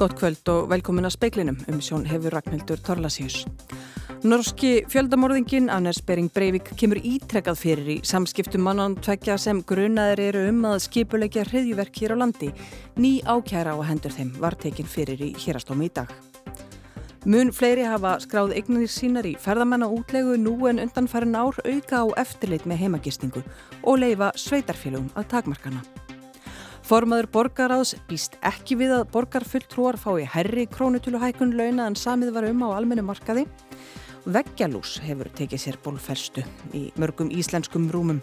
Gott kvöld og velkomin að speiklinum um sjón hefur Ragnhildur Torlasíus. Norski fjöldamorðingin Anders Bering Breivik kemur ítrekkað fyrir í samskiptum mannan tvekja sem grunaðir eru um að skipulegja hriðjuverk hér á landi. Ný ákjæra á hendur þeim var tekin fyrir í hérastómi í dag. Mun fleiri hafa skráð eignir sínar í ferðamenn á útlegu nú en undanfærin ár auka á eftirlit með heimagistingu og leifa sveitarfélagum að takmarkana. Formaður borgaráðs býst ekki við að borgarfulltrúar fái herri krónutöluhækun launa en samið var um á almennu markaði. Veggjalús hefur tekið sér bólferstu í mörgum íslenskum rúmum.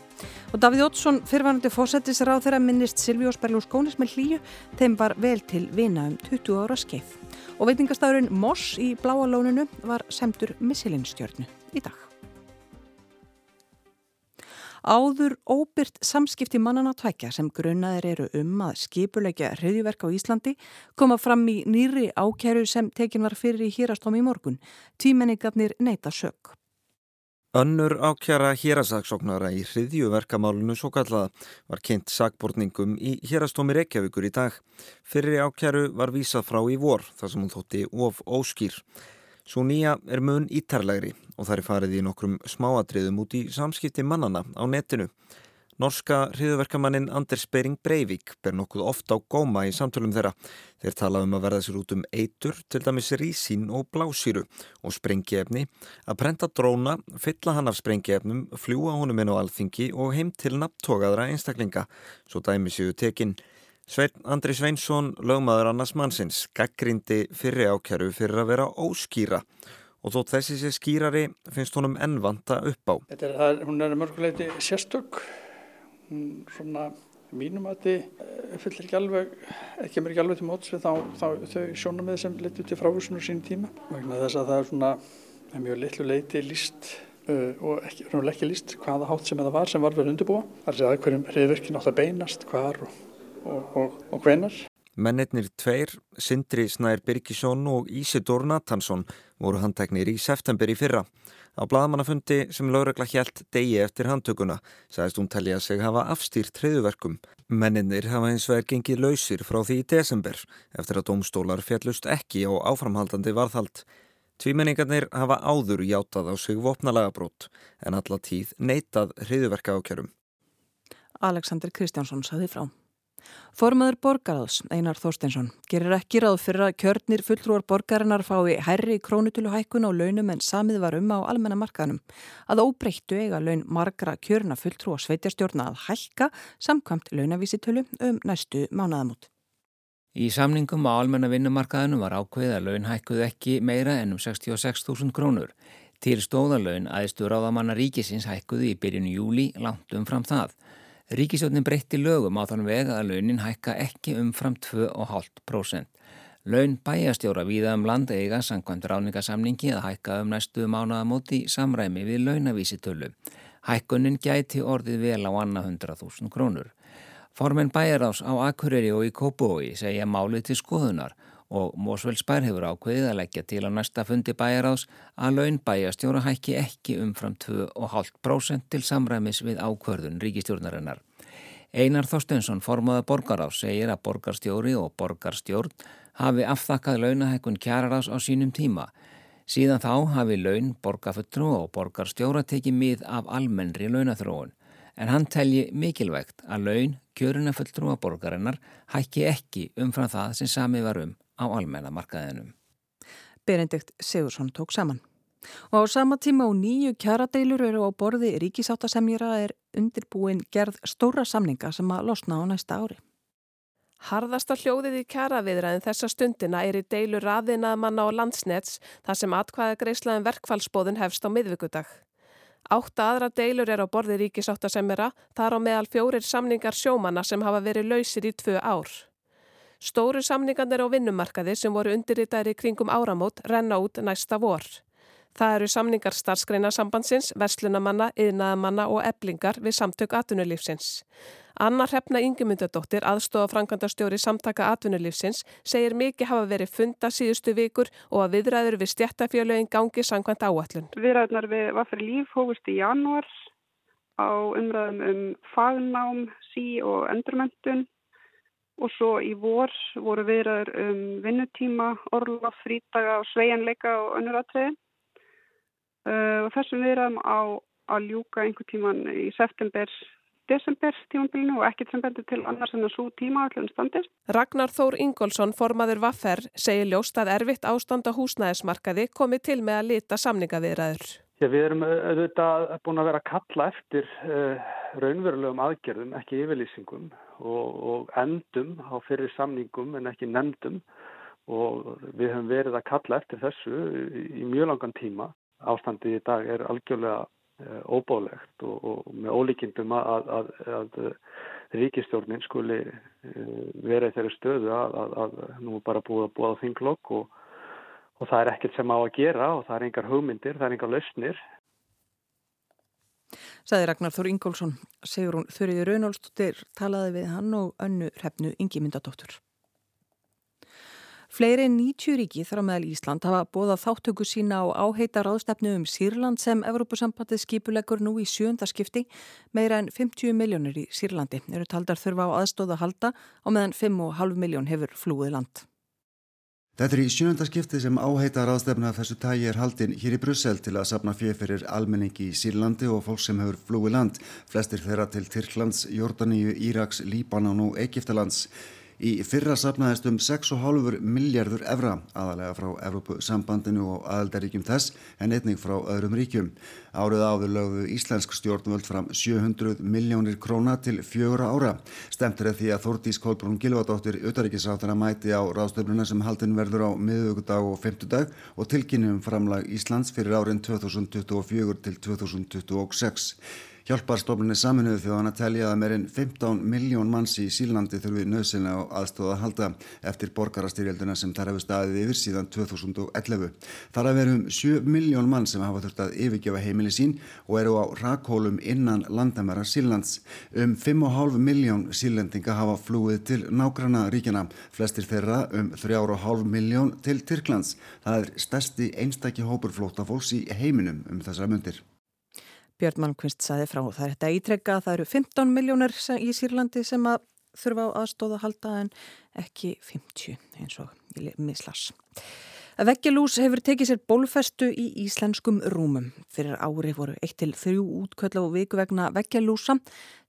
Og Davíð Ótsson, fyrrvanandi fósettis ráð þeirra minnist Silvíós Berlús Gónis með hlýju, þeim var vel til vina um 20 ára skeið. Og veitingastafurinn Moss í Bláalónunu var semtur missilinstjörnu í dag. Áður óbyrt samskipti mannana tvækja sem grunnaðir eru um að skipulegja hriðjuverk á Íslandi koma fram í nýri ákjæru sem tekin var fyrir í hýrastóm í morgun. Tímenningarnir neyta sök. Önnur ákjara hýrasaksóknara í hriðjuverkamálunu svo kallaða var kynnt sakbortningum í hýrastómi Reykjavíkur í dag. Fyrir ákjæru var vísað frá í vor þar sem hún þótti of óskýr. Svo nýja er mun ítarlegri og það er farið í nokkrum smáatriðum út í samskipti mannana á netinu. Norska hriðverkamannin Anders Bering Breivik ber nokkuð ofta á góma í samtölum þeirra. Þeir tala um að verða sér út um eitur, til dæmis rísín og blásýru og sprengiefni, að prenta dróna, fylla hann af sprengiefnum, fljúa honum inn á alþingi og heim til nabbtókaðra einstaklinga, svo dæmi séu tekinn. Svein Andri Sveinsson, lögmaður annars mannsins, gaggrindi fyrri ákjæru fyrir að vera óskýra og þótt þessi sé skýrari finnst honum ennvanta upp á. Er, hún er mörguleiti sérstök, hún svona mínum að þið fyllir ekki alveg, ekki mér ekki alveg til móts við þá, þá þau sjónum með sem út í frávísinu sín tíma. Vegna þess að það er svona mjög litlu leiti líst uh, og ekki, ekki líst hvaða hátt sem það var sem var verið undirbúa. Það er að hverjum hriðverkin átt að beinast, hvar og og, og, og hvenar. Mennirnir tveir, Sindri Snær Birgisson og Ísidór Natansson voru handteknir í september í fyrra. Á bladamannafundi sem lögregla hjælt degi eftir handtökuna sagðist hún telli að seg hafa afstýrt treyðuverkum. Menninir hafa eins vegar gengið lausir frá því í desember eftir að domstólar fjallust ekki á áframhaldandi varðhald. Tvímenningarnir hafa áður játað á sig vopnalega brott en alla tíð neitað treyðuverka ákjörum. Alexander Kristjánsson saði frá. Formaður borgaráðs, Einar Þorsteinsson, gerir ekki ráð fyrir að kjörnir fulltrúar borgarinnar fái herri krónutölu hækkun á launum en samið var um á almennamarkaðnum. Að óbreyttu eiga laun margra kjörna fulltrúar sveitjastjórna að hækka samkvæmt launavísitölu um næstu mánaðamót. Í samningum á almenna vinnumarkaðinu var ákveð að laun hækkuð ekki meira en um 66.000 krónur. Til stóðalaun aðeistu ráðamanna ríkisins hækkuðu í byrjun júli langt um fram það. Ríkisjónin breytti lögum á þann veg að launin hækka ekki umfram 2,5%. Laun bæjastjóra viða um land eiga sangkvæmt ráningasamningi að hækka um næstu mánuðamóti samræmi við launavísitölu. Hækkunin gæti orðið vel á annað 100.000 krónur. Formen bæjarás á Akureyri og í Kópói segja málið til skoðunar og Mósvöldsbær hefur ákveðið að leggja til á næsta fundi bæjaráðs að laun bæjastjóra hækki ekki umfram 2,5% til samræmis við ákvörðun ríkistjórnarinnar. Einar Þorstensson formaða borgaráðs segir að borgarstjóri og borgarstjórn hafi afþakkað launahækkun kjararáðs á sínum tíma. Síðan þá hafi laun, borgarfuttru og borgarstjóra tekið mið af almennri launathróun en hann telji mikilvægt að laun, kjöruna fulltrúa borgarinnar hækki ekki umfram það sem sami var um á almennamarkaðinum. Benedikt Sigursson tók saman. Og á sama tíma og nýju kjaradeilur eru á borði ríkisáttasemjara er undirbúin gerð stóra samninga sem að losna á næsta ári. Harðasta hljóðið í kjaraviðræðin þessa stundina er í deilu raðinaðmanna og landsnets þar sem atkvæða greiðslaðin um verkfallsbóðun hefst á miðvíkudag. Átta aðra deilur er á borði ríkisáttasemjara, þar á meðal fjórir samningar sjómanna sem hafa verið lausir í tvö ár. Stóru samningarnir á vinnumarkaði sem voru undirritaðir í kringum áramót renna út næsta vor. Það eru samningar starfskreina sambandsins, verslunamanna, yðnaðamanna og eblingar við samtök atvinnulífsins. Anna Hrefna Ingemyndadóttir, aðstofa frankandastjóri samtaka atvinnulífsins, segir mikið hafa verið funda síðustu vikur og að viðræður við stjættafjölögin gangi sangkvæmt áallun. Viðræðunar við Vafri Líf hófust í januar á umræðum um fagnám, sí og endurmentun og svo í vor voru viðraður um vinnutíma, orlof, frítaga og sveianleika og önnur aðtriði. Uh, og þessum viðraðum á að ljúka einhver tíman í september desember tímabilinu og ekkert sem bendur til annars en að svo tíma allir standist. Ragnar Þór Ingólfsson, formaður Vaffer, segir ljóst að erfitt ástand á húsnæðismarkaði komi til með að lita samningaviðræður. Já, við erum auðvitað búin að vera að kalla eftir uh, raunverulegum aðgerðum, ekki yfirlýsingum og, og endum á fyrir samningum en ekki nefndum og við höfum verið að kalla eftir þessu í, mjög langan tíma. Ástandi í dag er algjörlega Eh, óbálegt og, og með ólíkindum að, að, að ríkistjórnin skuli eh, vera í þeirri stöðu að, að nú bara búið að búið á þinglokk og, og það er ekkert sem á að gera og það er engar hugmyndir, það er engar lausnir. Saði Ragnar Þór Ingólfsson, segur hún Þurriði Raunálstóttir talaði við hann og önnu hrefnu Ingi Myndadóttur. Fleiri en 90 ríki þar á meðal Ísland hafa bóðað þáttöku sína á áheita ráðstefnu um Sýrland sem Evrópusambatið skipulegur nú í sjönda skipti. Meira en 50 miljónir í Sýrlandi eru taldar þurfa á aðstóða halda og meðan 5,5 miljón hefur flúið land. Þetta er í sjönda skipti sem áheita ráðstefna þessu tægi er haldinn hér í Brussel til að sapna fjöferir almenningi í Sýrlandi og fólk sem hefur flúið land. Flestir þeirra til Tyrklands, Jórdaníu, Íraks, Líbanon og Egiptalands. Í fyrra sapnaðist um 6,5 miljardur evra aðalega frá Evrópusambandinu og aðaldaríkjum þess en einnig frá öðrum ríkjum. Árið áður lögðu Íslensk stjórnvöld fram 700 miljónir króna til fjögura ára. Stemtur er því að Þórtís Kolbrún Gilvardóttir utaríkisáttana mæti á ráðstöfnuna sem haldin verður á miðugudag og femtudag og tilkynum framlag Íslands fyrir árin 2024 til 2026. Hjálparstofnunni saminuðu þjóðan að telja að meirinn 15 miljón manns í Sílandi þurfi nöðsina á aðstóða að halda eftir borgarastyrjalduna sem þar hefur staðið yfir síðan 2011. Þar að verum 7 miljón mann sem hafa þurft að yfirgefa heimili sín og eru á rakhólum innan landamæra Sílands. Um 5,5 miljón sílendinga hafa flúið til nágranna ríkjana, flestir þeirra um 3,5 miljón til Tyrklands. Það er stærsti einstakki hópur flótafólks í heiminum um þessara myndir. Björn Malmqvist saði frá það er þetta ítrekka það eru 15 miljónir í Sýrlandi sem að þurfa á aðstóða halda en ekki 50 eins og mislas. Vekkjalús hefur tekið sér bólfestu í íslenskum rúmum. Fyrir ári voru eitt til þrjú útköll á viku vegna vekkjalúsa,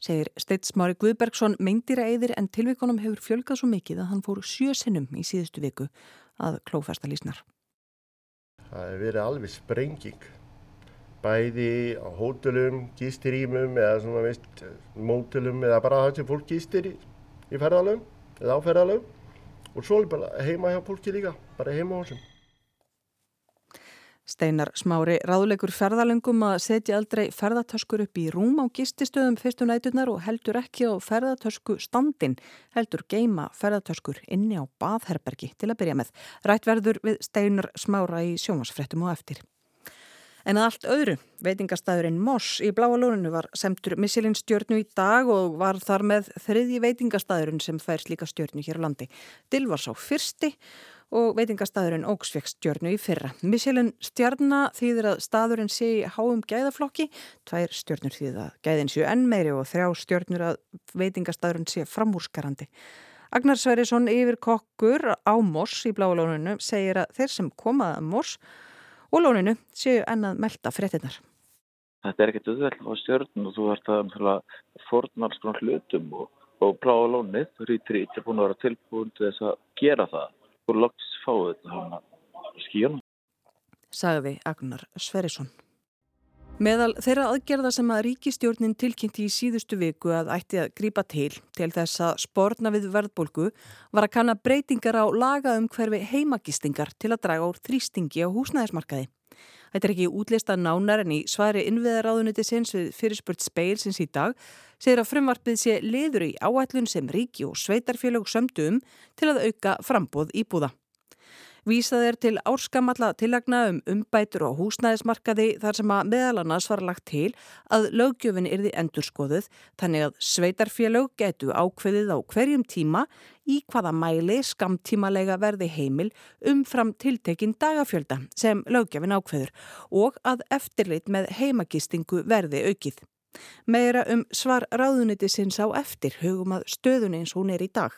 segir Steitsmári Guðbergsson meindýra eðir en tilvíkonum hefur fjölgað svo mikið að hann fór sjö sinnum í síðustu viku að klófesta lísnar. Það hefur verið alveg sprenging bæði á hótelum, gístirímum eða svona veist mótelum eða bara það sem fólk gístir í, í ferðalöfum eða á ferðalöfum og svo bara heima hjá fólki líka, bara heima á þessum. Steinar Smári ráðleikur ferðalöngum að setja aldrei ferðartöskur upp í rúm á gististöðum fyrstu nætunar og heldur ekki á ferðartösku standin, heldur geima ferðartöskur inni á baðherbergi til að byrja með. Rætt verður við Steinar Smára í sjómasfrettum og eftir. En að allt öðru, veitingastæðurinn Moss í Bláa lóninu var semtur Missilin stjórnu í dag og var þar með þriðji veitingastæðurinn sem fær slíka stjórnu hér á landi. Dill var sá fyrsti og veitingastæðurinn Óksveks stjórnu í fyrra. Missilin stjórna þýðir að staðurinn sé háum gæðaflokki, tvær stjórnur þýðir að gæðin séu enn meiri og þrjá stjórnur að veitingastæðurinn sé framúrskarandi. Agnar Sverrisson yfir kokkur á Moss í Bláa lóninu segir að þeir sem komaða Moss og lóninu séu ennað melda fréttinnar. Þetta er ekkert auðvelt á stjórn og þú ert að forna alls konar hlutum og, og pláða lónið, Rítrit er búin að vera tilbúin til þess að gera það og loks fáið þetta skíjana. Sagði Agnar Sverrisson. Meðal þeirra aðgerða sem að ríkistjórnin tilkynnti í síðustu viku að ætti að grípa til til þess að spórna við verðbólgu var að kanna breytingar á laga um hverfi heimagistingar til að draga úr þrýstingi á húsnæðismarkaði. Þetta er ekki útlista nánar en í svari innviðaráðuniti sinns við fyrirspurt speil sinns í dag segir að frumvarpið sé liður í áætlun sem ríki og sveitarfélög sömdu um til að auka frambóð íbúða. Vísað er til árskamalla tillagna um umbætur og húsnæðismarkaði þar sem að meðal annars var lagt til að lögjöfin yrði endurskoðuð þannig að sveitarfélög getu ákveðið á hverjum tíma í hvaða mæli skamtímalega verði heimil umfram tiltekin dagafjölda sem lögjöfin ákveður og að eftirlit með heimagistingu verði aukið. Meira um svar ráðuniti sinns á eftir hugum að stöðun eins hún er í dag.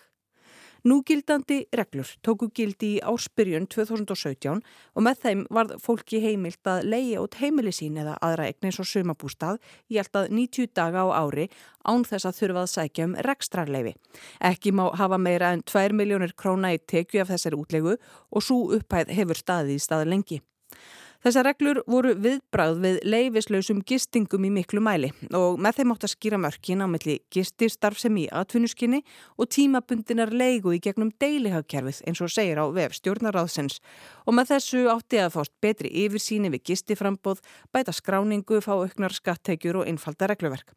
Núgildandi reglur tóku gildi í áspyrjun 2017 og með þeim varð fólki heimilt að leia út heimili sín eða aðra egnis og sumabústað í alltaf 90 daga á ári án þess að þurfað sækja um rekstrarleifi. Ekki má hafa meira en 2 miljónir króna í tekju af þessari útlegu og svo upphæð hefur staðið í stað lengi. Þessar reglur voru viðbráð við leifislausum gistingum í miklu mæli og með þeim átt að skýra mörkin á melli gististarf sem í atvinnuskinni og tímabundinar leigu í gegnum deilihagkerfið eins og segir á vef stjórnaráðsins og með þessu átti að fást betri yfirsýni við gistiframbóð, bæta skráningu, fá auknar skattegjur og einfalda regluverk.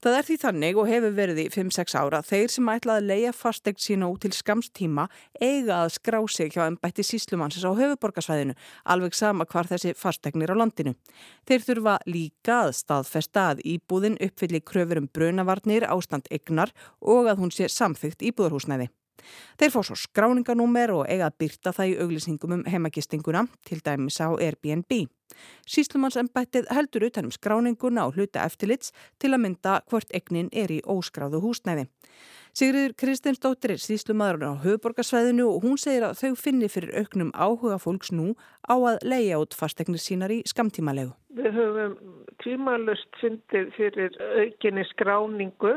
Það er því þannig og hefur verið í 5-6 ára þeir sem ætla að leia fastegt sína út til skamstíma eiga að skrá sig hjá ennbætti síslumannsins á höfuborgarsvæðinu alveg sama hvar þessi fastegnir á landinu. Þeir þurfa líka að staðfesta að íbúðin uppfylli kröfur um brunavarnir, ástand egnar og að hún sé samþygt íbúðarhúsnæði. Þeir fá svo skráninganúmer og eiga að byrta það í auglýsingum um heimagistinguna, til dæmis á Airbnb. Síslumannsembættið heldur utanum skráninguna og hluta eftirlits til að mynda hvort egnin er í óskráðu húsnæði. Sigriður Kristinsdóttir er síslumadurinn á höfuborgarsvæðinu og hún segir að þau finni fyrir auknum áhuga fólks nú á að leia út fastegnir sínar í skamtímalegu. Við höfum tímalust fundið fyrir aukinni skráningu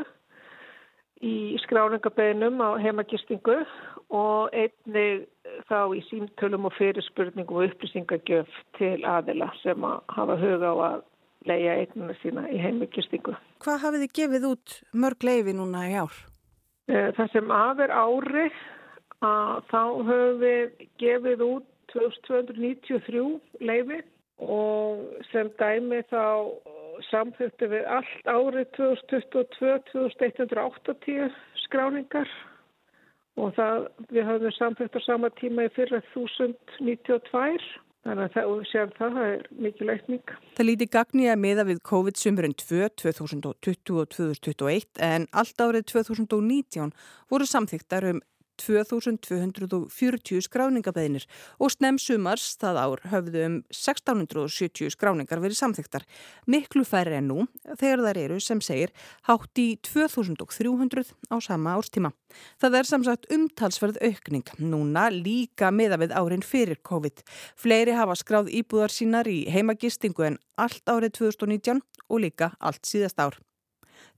í skráningabeinum á heimagistingu og einnig þá í símtölum og fyrirspurningum og upplýsingagjöf til aðila sem að hafa huga á að leia eignuna sína í heimagistingu. Hvað hafið þið gefið út mörg leifi núna í ár? Eh, það sem aðver ári að þá höfum við gefið út 2293 leifi og sem dæmi þá samþjóttu við allt árið 2022-2180 skráningar og það, við höfum samþjótt á sama tíma í fyrra 1092 þannig að það, séum það, það er mikið leikning. Það líti gagni að miða við COVID-sumurinn 2 2020 og 2021 en allt árið 2019 voru samþyktar um 2240 skráningabeðinir og snemsumars það ár höfðu um 1670 skráningar verið samþyktar. Miklu færri en nú þegar þær eru sem segir hátt í 2300 á sama árstíma. Það er samsagt umtalsverð aukning núna líka meða við árin fyrir COVID. Fleiri hafa skráð íbúðar sínar í heimagistingu en allt árið 2019 og líka allt síðast ár.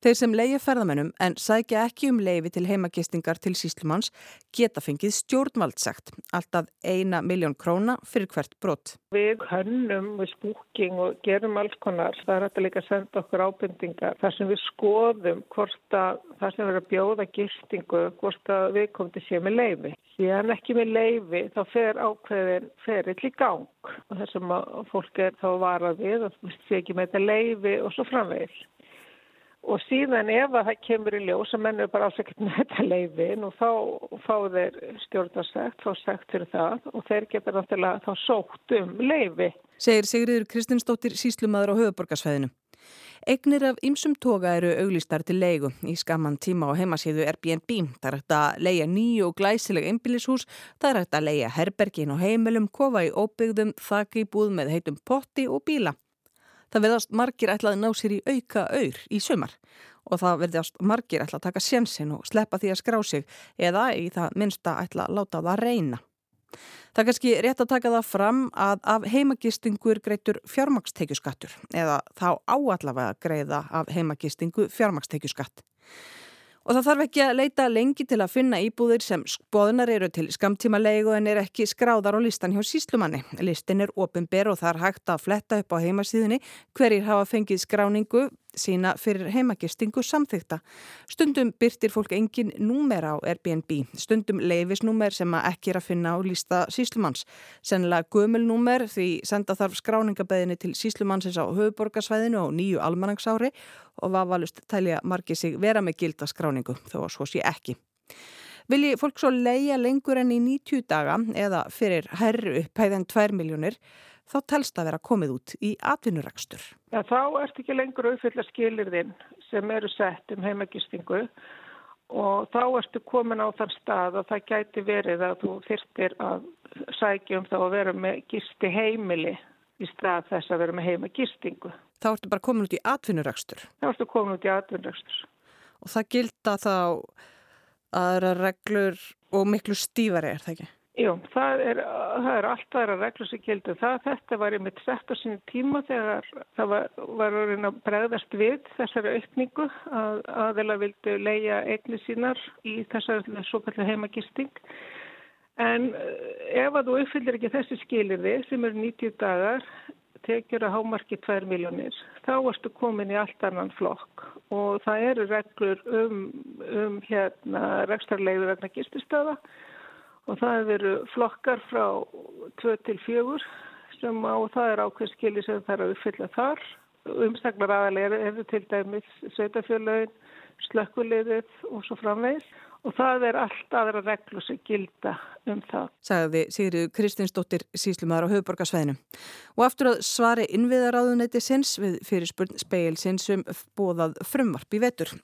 Þeir sem leiði ferðamennum en sækja ekki um leiði til heimagistingar til síslumanns geta fengið stjórnvaldsagt, alltaf eina miljón króna fyrir hvert brott. Við hönnum við spúking og gerum alls konar. Það er að líka senda okkur ábendingar þar sem við skoðum hvort að það sem verður að bjóða gistingu, hvort að við komum til sé með leiði. Síðan ekki með leiði þá fer ákveðin ferill í gang og þess að fólk er þá varað við og sé ekki með þetta leiði og svo framvegil. Og síðan ef að það kemur í ljós að menn eru bara ásækjað með þetta leiðin og þá fá þeir stjórnarsegt, fá segt fyrir það og þeir geta náttúrulega þá sótt um leiði. Segir Sigriður Kristinsdóttir síslumadur á höfuborgarsvæðinu. Egnir af ymsum toga eru auglistar til leigu í skamman tíma á heimasíðu Airbnb. Það er hægt að leia nýju og glæsileg einbílishús, það er hægt að leia herbergin og heimilum, kofa í óbyggðum, þakki búð með heitum potti og bíla. Það verðast margir ætlaði ná sér í auka auður í sömar og það verðast margir ætla að taka sjensin og sleppa því að skrá sig eða í það minnsta ætla að láta það reyna. Það er kannski rétt að taka það fram að af heimagistingu er greitur fjármakstekjuskattur eða þá áallavega greiða af heimagistingu fjármakstekjuskatt. Og það þarf ekki að leita lengi til að finna íbúðir sem spoðunar eru til skamtíma leigu en er ekki skráðar á listan hjá síslumanni. Listin er ofinber og það er hægt að fletta upp á heimasíðunni hverjir hafa fengið skráningu sína fyrir heimagistingu samþykta. Stundum byrtir fólk engin númer á Airbnb, stundum leifisnúmer sem ekki er að finna á lísta síslumanns. Sennilega gömulnúmer því senda þarf skráningabeðinni til síslumannsins á höfuborgarsvæðinu og nýju almanangsári og vafalust tælja margi sig vera með gilda skráningu þó að svo sé ekki. Vilji fólk svo leia lengur enn í 90 daga eða fyrir herru upphæðan 2 miljónir þá telst að vera komið út í atvinnurekstur. Ja, þá ert ekki lengur auðvitað skilirðinn sem eru sett um heimagistingu og þá ertu komin á þann stað að það gæti verið að þú þyrtir að sækja um þá að vera með gisti heimili í stað þess að vera með heimagistingu. Þá ertu bara komin út í atvinnurekstur? Þá ertu komin út í atvinnurekstur. Og það gilda þá aðra reglur og miklu stífari er það ekki? Jú, það er, það er allt aðra reglur sem gildur. Það, þetta var einmitt sett á sínu tíma þegar það var, var að bregðast við þessari aukningu að aðeila vildu leia eigni sínar í þessari svo kallu heimagisting. En eh, ef að þú uppfyllir ekki þessi skilirði sem eru 90 dagar tekjur að hámarki 2 miljónir, þá erstu komin í allt annan flokk og það eru reglur um, um hérna, rekstarleiðu vegna gististöða og það eru flokkar frá 2 til 4 sem á það er ákveð skili sem það er að uppfylla þar. Umstaklar aðalega eru til dæmis sveitafjörlaugin, slökkulegðið og svo framvegis og það er allt aðra reglu sem gilda um það. Sagði Sigriður Kristinsdóttir síslumæðar á höfuborgarsvæðinu. Og aftur að svari innviðaráðuneyti sinns við fyrir spurn speil sinns um bóðað frumvarp í vetur.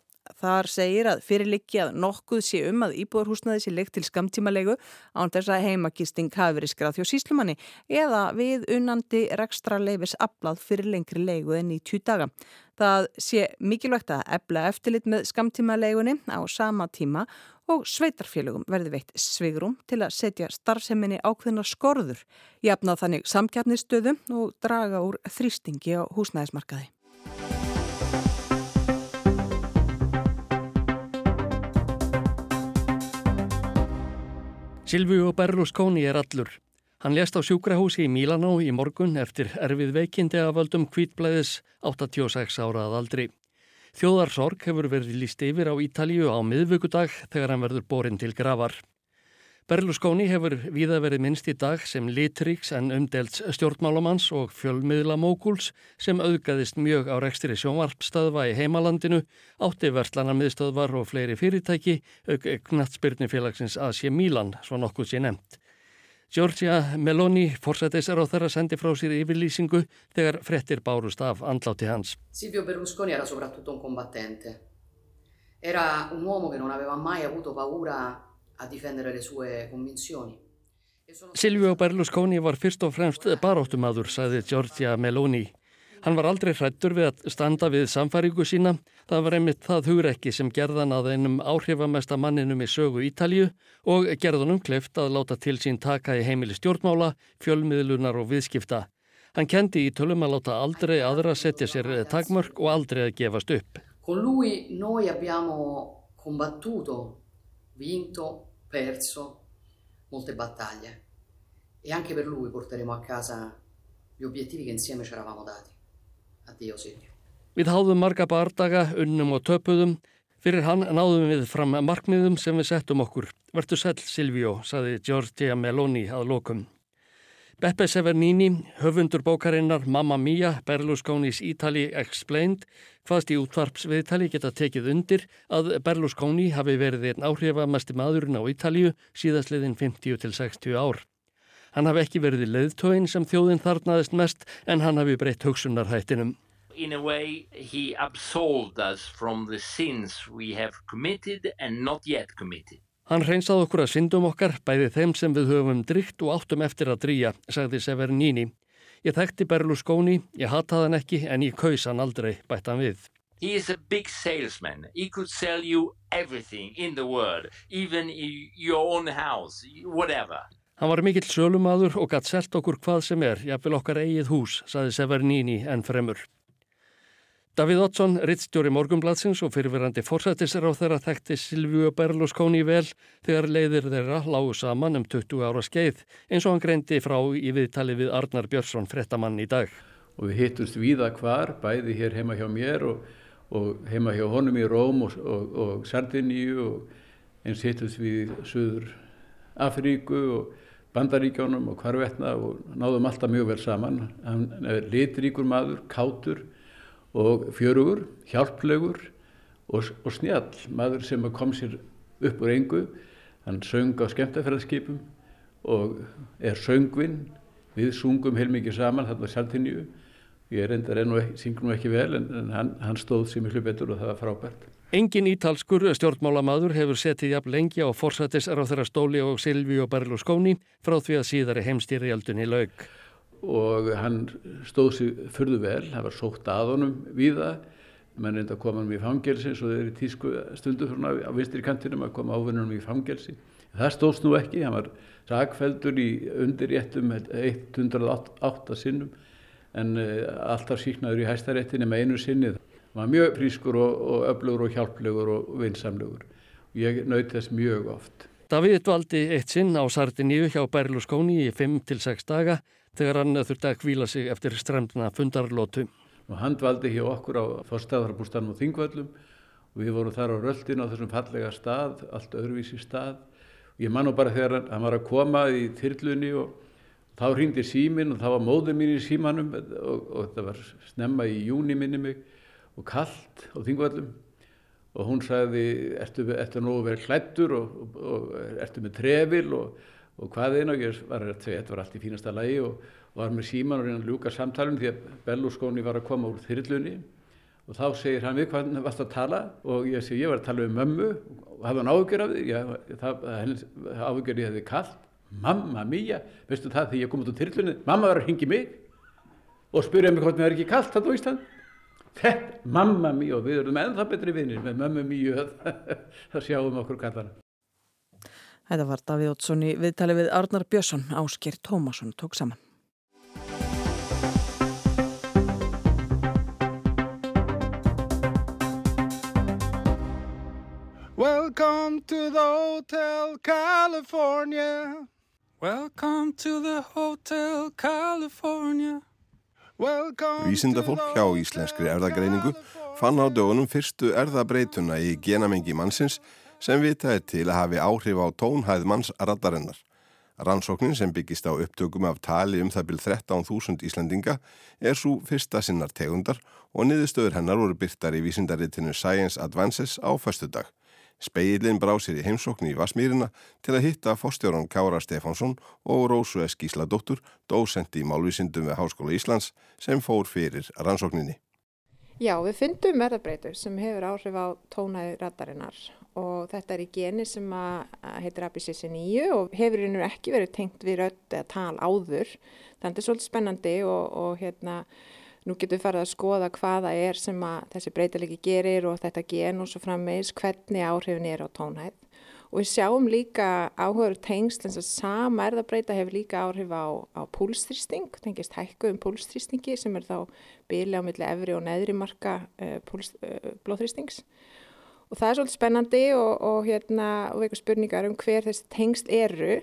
Þar segir að fyrirlikki að nokkuð sé um að íbúðarhúsnaði sé leikt til skamtímalegu án þess að heimakisting hafi verið skrað þjó síslumanni eða við unandi rekstra leifis aflað fyrir lengri leigu en í tjú daga. Það sé mikilvægt að ebla eftirlit með skamtímalegunni á sama tíma og sveitarfélögum verði veitt svigrum til að setja starfseminni ákveðna skorður, jafna þannig samkjafnistöðu og draga úr þrýstingi á húsnæðismarkaði. Silvíu Berlusconi er allur. Hann lést á sjúkrahúsi í Mílanó í morgun eftir erfið veikindi af völdum kvítblæðis 86 ára að aldri. Þjóðarsorg hefur verið líst yfir á Ítalíu á miðvöggudag þegar hann verður borin til gravar. Berlusconi hefur víða verið minnst í dag sem litriks en umdelts stjórnmálamanns og fjölmiðlamókuls sem auðgaðist mjög á rekstri sjónvarpstöðva í heimalandinu, átti verðlanar miðstöðvar og fleiri fyrirtæki, auk knatsbyrnifélagsins Asia Milan, svo nokkuð sé nefnt. Giorgia Meloni, forsættisar á þeirra, sendi frá sér yfirlýsingu þegar frettir bárust af andláti hans. Silvio Berlusconi era soprattutto un combattente. Era un uomo che non aveva mai avuto paura a difendere le sue convinzioni. Silvio Berlusconi var fyrst og fremst baróttumadur, sagði Giorgia Meloni. Hann var aldrei hrættur við að standa við samfæringu sína. Það var einmitt það hugrekki sem gerðan að einum áhrifamesta manninum í sögu Ítalju og gerðunum kleift að láta til sín taka í heimili stjórnmála, fjölmiðlunar og viðskipta. Hann kendi í tölum að láta aldrei aðra setja sér takmörk og aldrei að gefast upp. Con lui noi abbiamo combattuto, vinto perso molte battaglie e anche per lui porteremo a casa gli obiettivi che insieme ci eravamo dati. Addio Silvio. Við háðum marga bardaga, unnum og töpuðum. Fyrir hann náðum við fram markmiðum sem við settum okkur. Vertu sæl Silvio, saði Giorgia Meloni að lokum. Beppe Severnini, höfundur bókarinnar Mamma Mia, Berlusconis Ítali Explained, hvaðst í útvarpsviðtali geta tekið undir að Berlusconi hafi verið einn áhrifamesti maðurinn á Ítalju síðastliðin 50-60 ár. Hann hafi ekki verið leðtögin sem þjóðin þarnaðist mest en hann hafi breytt hugsunarhættinum. In a way he absolved us from the sins we have committed and not yet committed. Hann reynsaði okkur að syndum okkar, bæði þeim sem við höfum drygt og áttum eftir að drýja, sagði Severnini. Ég þekkti Berlusconi, ég hataði hann ekki en ég kaus hann aldrei, bætt hann við. He is a big salesman. He could sell you everything in the world, even your own house, whatever. Hann var mikill sölumadur og gætt selt okkur hvað sem er, jáfnvel okkar eigið hús, sagði Severnini en fremur. Davíð Oddsson, rittstjóri Morgumbladsins og fyrirverandi forsættisar á þeirra þekkti Silvíu Berlusconi vel þegar leiðir þeirra lágu saman um 20 ára skeið eins og hann greindi frá í viðtali við Arnar Björnsson, frettamann í dag. Og við hittumst víða hvar, bæði hér heima hjá mér og, og heima hjá honum í Róm og, og, og Sardiníu og eins hittumst við Suður Afríku og Bandaríkjónum og hvarvetna og náðum alltaf mjög vel saman. Hann er litríkur maður, kátur og fjörugur, hjálplegur og, og snjall, maður sem kom sér upp úr engu, hann söng á skemmtafæðarskipum og er söngvinn, við sungum heilmikið saman þarna sæltinju, ég endar enn og syngur nú ekki vel en, en hann, hann stóð sér miklu betur og það var frábært. Engin ítalskur stjórnmálamadur hefur setið jafn lengi á forsættis þeirra stóli og Silvi og Berlusconi frá því að síðari heimstýrialdunni laug og hann stóð sér fyrðu vel, það var sótt að honum viða menn reynda að koma um í fangelsi svo þeir eru tísku stundu svona á vinstri kantinum að koma ávinnum í fangelsi. Það stóðst nú ekki, hann var sagfældur í undirréttum 108 sinnum en alltaf síknaður í hæstaréttinni með einu sinnið hann var mjög frískur og, og öflugur og hjálplegur og vinsamlegur. Ég naut þess mjög oft. Davíð dvaldi eitt sinn á Sardiníu hjá Berlusconi í 5-6 daga þegar hann þurfti að kvíla sig eftir stremdna fundarlótu. Og hann dvaldi hjá okkur á fórstæðarbústanum og þingvöllum og við vorum þar á röldin á þessum fallega stað, allt öðruvísi stað. Og ég man nú bara þegar hann var að koma í þyrlunni og þá hrýndi símin og það var móður mín í símanum og, og þetta var snemma í júni minni mig og kallt á þingvöllum og hún sagði, ertu, ertu nú verið hlættur og, og, og ertu með trefil og, og hvað einn og ég var að segja, þetta var allt í fínasta lagi og var með síman og reyna að ljúka samtalum því að Belluskóni var að koma úr þyrlunni. Og þá segir hann við hvað hann varst að tala? Og ég segi, ég var að tala um mömmu. Og hafði hann áhugjör af því, það, áhugjör ég hefði kallt, mamma mía, veistu það því ég kom út úr þyrlunni, mamma var að ringi mig og spyrja mig hvort mér er ekki kallt þetta á Ísland Þetta, mamma mjög og við erum ennþá betri vinnir með mamma mjög það sjáum okkur kallana. Þetta var Davíð Ótsson í viðtali við Arnar Björnsson, Ásker Tómasson tók saman. Welcome to the Hotel California. Welcome to the Hotel California. Vísindafólk hjá Íslenskri erðagreiningu fann á dögunum fyrstu erðabreituna í genamengi mannsins sem vitað er til að hafi áhrif á tónhæð manns raddarinnar. Rannsóknin sem byggist á upptökum af tali um það byrð 13.000 Íslandinga er svo fyrsta sinnar tegundar og niðurstöður hennar voru byrtar í vísindaritinu Science Advances á förstu dag. Speilin brá sér í heimsóknu í Vasmýrina til að hitta fórstjóran Kára Stefánsson og Rósu S. Gísladóttur, dósendi í Málvísindum við Háskóla Íslands sem fór fyrir rannsókninni. Já, við fundum erðabreitur sem hefur áhrif á tónaði radarinnar og þetta er í geni sem heitir ABCC9 og hefur einhver ekki verið tengt við rödd eða tal áður. Þannig er svolítið spennandi og, og hérna Nú getum við farið að skoða hvaða er sem þessi breytalegi gerir og þetta gen og svo frammeins hvernig áhrifin er á tónhæð. Og við sjáum líka áhugaður tengsl eins og sama erðabreita hefur líka áhrif á, á púlstrýsting, tengist hækkuðum púlstrýstingi sem er þá bíli á milli efri og neðri marka uh, uh, blóðþrýstings. Og það er svolítið spennandi og, og hérna og veikur spurningar um hver þessi tengsl eru.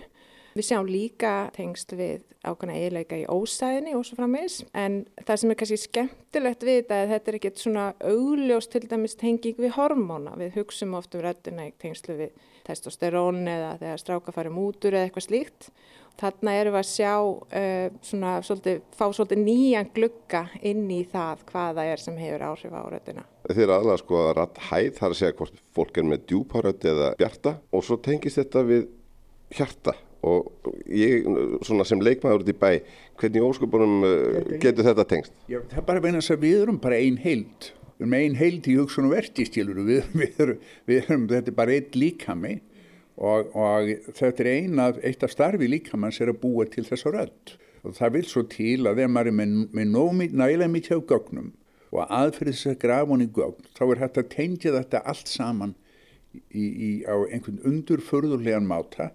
Við sjáum líka tengst við ákvæmna eiginleika í ósæðinni og svo frammeins en það sem er kannski skemmtilegt við þetta er þetta er ekkert svona augljós til dæmis tenging við hormóna. Við hugsum ofta um rættina í tengslu við testosterón eða þegar stráka farið mútur eða eitthvað slíkt. Þarna erum við að sjá uh, svona svolítið, fá svolítið nýjan glugga inn í það hvaða er sem hefur áhrif á rættina. Þeir eru aðlega sko að rætt hæð þar að segja hvort fólk er með djúpárötti eða bjarta. Og svo tengist þetta við hjarta. Og ég svona sem leikmaður út í bæ hvernig ósköpunum uh, getur þetta tengst? Já, það er bara að að við erum bara einn heild. Við erum einn heild í hugsun og verti stílur við, við, erum, við erum, þetta er bara einn líkami og, og þetta er ein af, eitt af starfi líkamanns er að búa til þessa rödd og það vil svo til að þegar maður er með, með nægilega mitt hjá gögnum og aðferði þess að grafa hún í gögn þá er hægt að tengja þetta allt saman í, í, á einhvern undurförðulegan máta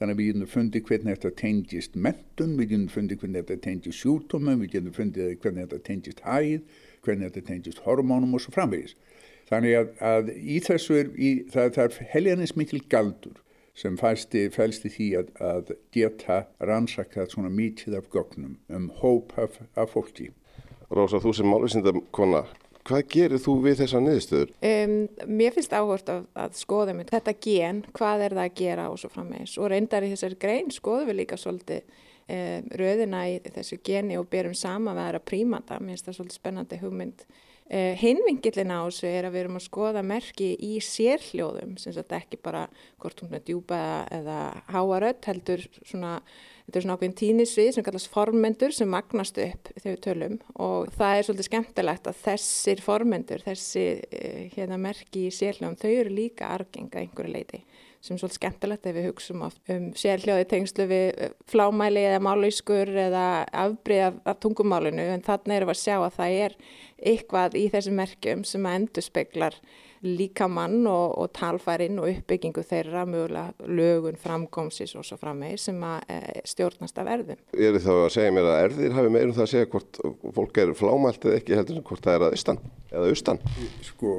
Þannig að við getum fundið hvernig þetta tengist mentun, við getum fundið hvernig þetta tengist sjútumum, við getum fundið hvernig þetta tengist hæð, hvernig þetta tengist hormónum og svo framvegis. Þannig að, að í þessu er, í, það, það er heljanis mikil galdur sem fælsti, fælsti því að, að geta rannsakað svona mítið af gögnum um hóp af, af fólki. Rósa, þú sem málusindakonna, Hvað gerir þú við þessa niðurstöður? Um, mér finnst áhört að, að skoða mér þetta gen, hvað er það að gera og svo frammeins og reyndar í þessari grein skoðum við líka svolítið um, röðina í þessu geni og berum sama við aðra prímata, mér finnst það svolítið spennandi hugmynd. Uh, Hinvingilin á þessu er að við erum að skoða merki í sérhljóðum, sem þetta ekki bara hvort hún er djúpa eða háarödd heldur svona Þetta er svona ákveðin tínisvið sem kallast formendur sem magnast upp þegar við tölum. Og það er svolítið skemmtilegt að þessir formendur, þessi eh, hérna merki í sérhljóðum, þau eru líka argenga einhverju leiti sem er svolítið skemmtilegt ef við hugsaum um sérhljóði tengslu við eh, flámæli eða málauskur eða afbrið af, af tungumálinu en þannig erum við að sjá að það er eitthvað í þessum merkjum sem að endur speklar líkamann og, og talfærin og uppbyggingu þeirra mögulega lögun framgómsis og svo frammeir sem að e, stjórnast af erðum. Ég er þá að segja mér að erðir hafi meirum það að segja hvort fólk er flámælt eða ekki heldur en hvort það er að austan eða austan. Sko,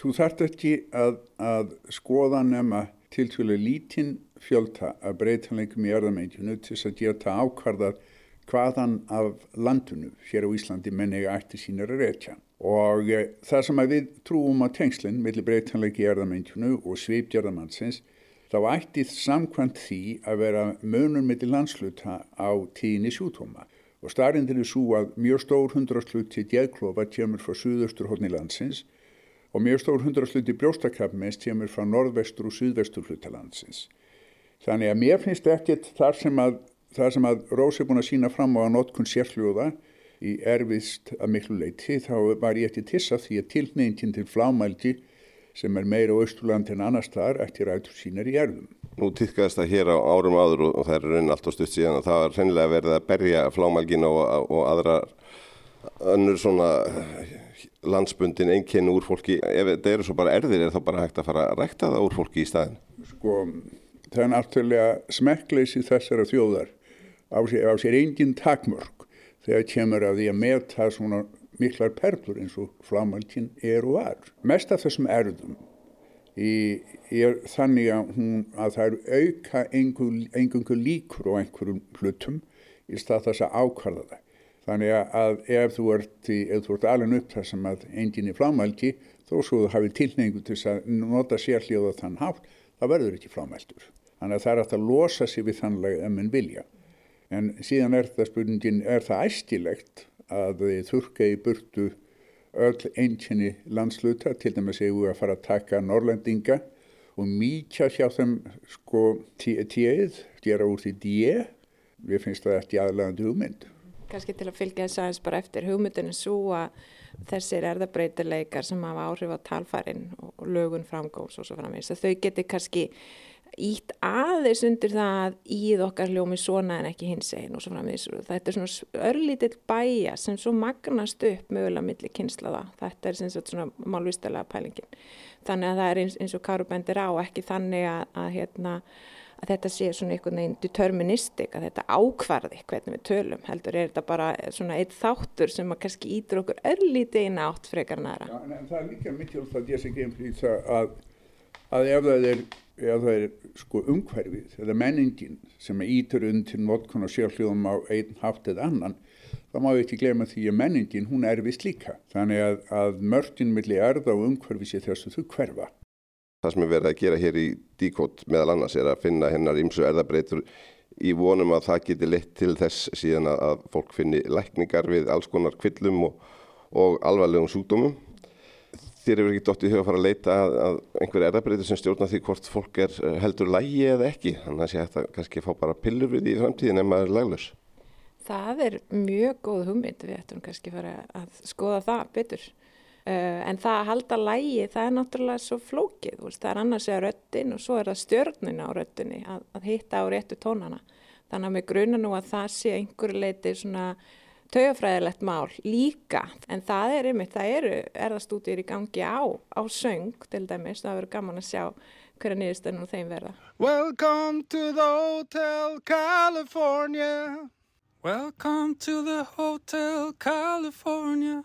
þú þart ekki að, að skoða nema tiltvölu lítinn fjölda að breytanleikum í erðamenginu til þess að geta ákvarðað hvaðan af landinu hér á Íslandi menni ætti sínir að reytja og e, það sem við trúum á tengslinn millir breytanleiki erðamenginu og svipgerðamannsins þá ætti samkvæmt því að vera munum millir landsluta á tíðinni sjútóma og starrindin er svo að mjög stór hundrasluti djæðklofa kemur frá suðaustur hodni landsins og mjög stór hundrasluti brjóstakabmeins kemur frá norðvestur og suðvestur hluta landsins. Þannig að mér finnst ekkert þar sem að, þar sem að Rós er búin að sína fram á að notkun sérfljóða í erfiðst að miklu leiti þá var ég eftir tissa því að tilneyngin til flámælgi sem er meira á Östurland en annars þar eftir rætur sínar í erðum. Nú týrkaðist það hér á árum áður og, það er raun allt á stutt síðan og það var reynilega verið að berja flámælgin og, og aðra önnur svona landsbundin einkenni úr fólki. Ef þetta eru svo bara erðir er þá bara hægt að fara að rækta það úr fólki í staðin? Sko það er náttúrulega smekkleysi þessara þjóðar á sér, á sér engin takmörk þegar kemur að því að meta svona miklar perlur eins og flamalkin er og var. Mest af þessum erðum í, er þannig að, hún, að það eru auka engungu líkur og einhverjum hlutum í stað þess að ákvarða það. Þannig að ef þú ert, ert alveg upp þessum að enginn er flamalki þó svo þú hafið tilneingu til að nota sérljóða þann hátt, það verður ekki flamaltur. Þannig að það er að losa sér við þannlega ef minn vilja. En síðan er það spurningin, er það æstilegt að þurka í burtu öll einnkynni landsluta, til dæmis að við að fara að taka norrlendinga og mýkja hjá þeim sko tíð, gera úr því díu, við finnst það eftir aðlægandi hugmynd. Kanski til að fylgja þess aðeins bara eftir. Hugmyndinu svo að þessir erðabreitileikar sem hafa áhrif á talfærin og lögun framgóðs og svo framins, þau geti kannski ítt aðeins undir það að íð okkar hljómi svona en ekki hins einn og svo framins. Þetta er svona örlítill bæja sem svo magnast upp mögulega millir kynslaða. Þetta er svona málvistalega pælingin. Þannig að það er eins, eins og Karu bendir á ekki þannig að, að, hérna, að þetta sé svona einhvern veginn deterministik, að þetta ákvarði hvernig við tölum. Heldur er þetta bara svona eitt þáttur sem að kannski ítur okkur örlítið inn átt frekar næra. Já, en, en það er líka mikilvægt að ég sé ekki veginn að, að ef það er eða það er sko umhverfið eða menningin sem ítur undir notkun og sjálfljóðum á einn hátt eða annan þá má við ekki glema því að menningin hún erfist líka. Þannig að, að mörgin milli erða og umhverfið sé þess að þau hverfa. Það sem er verið að gera hér í díkót meðal annars er að finna hennar ímsu erðabreitur í vonum að það geti leitt til þess síðan að fólk finni lækningar við alls konar kvillum og, og alvarlegum súkdómum þér hefur ekki dótt í huga að fara að leita að, að einhver erðabreitur sem stjórna því hvort fólk er eh, heldur lægi eða ekki? Þannig að sé hægt að kannski fá bara pillur við í framtíðin ef maður er laglus Það er mjög góð hugmynd. Við ættum kannski fara að skoða það betur. Uh, en það að halda lægi það er náttúrulega svo flókið veist, það er annars eða röttin og svo er það stjórnina á röttinni að, að hitta á réttu tónana. Þannig að með gruna nú að það sé einhver leiti svona tögafræðilegt mál líka. En það er einmitt, það eru erðastúdýr í gangi á, á söng til dæmis, það verður gaman að sjá hverja nýðustöðnum þeim verða. Welcome to the Hotel California. Welcome to the Hotel California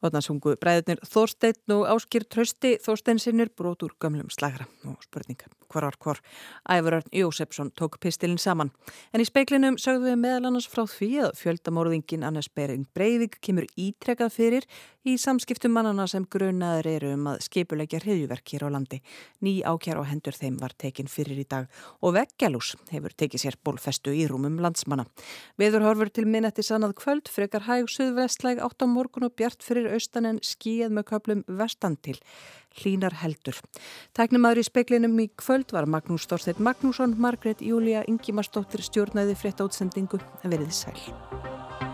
Og þannig sungu bræðurnir Þorstein og Áskir Trösti Þorsteinsinnir brot úr gömlum slagra og spurninga hvar var hvar. Ævarörn Jósefsson tók pistilinn saman. En í speiklinum sögðum við meðal annars frá því að fjöldamorðingin Annes Bering Breivik kemur ítrekað fyrir í samskiptum mannana sem grunaður eru um að skipulegja hriðjuverk hér á landi. Ný ákjár á hendur þeim var tekin fyrir í dag og Veggelús hefur tekið sér bólfestu í rúmum landsmanna. Viður horfur til minnetti sannað kvöld, frekar hæg suðvestlæg átt á morgun og bjart fyrir austan en skíð með köplum vestan til hlínar heldur. Tæknimaður í speklinum í kvöld var Magnús Storstedt Magnússon, Margret Júlia Ingimarsdóttir stjórnaði frétta útsendingu en veriði sæl.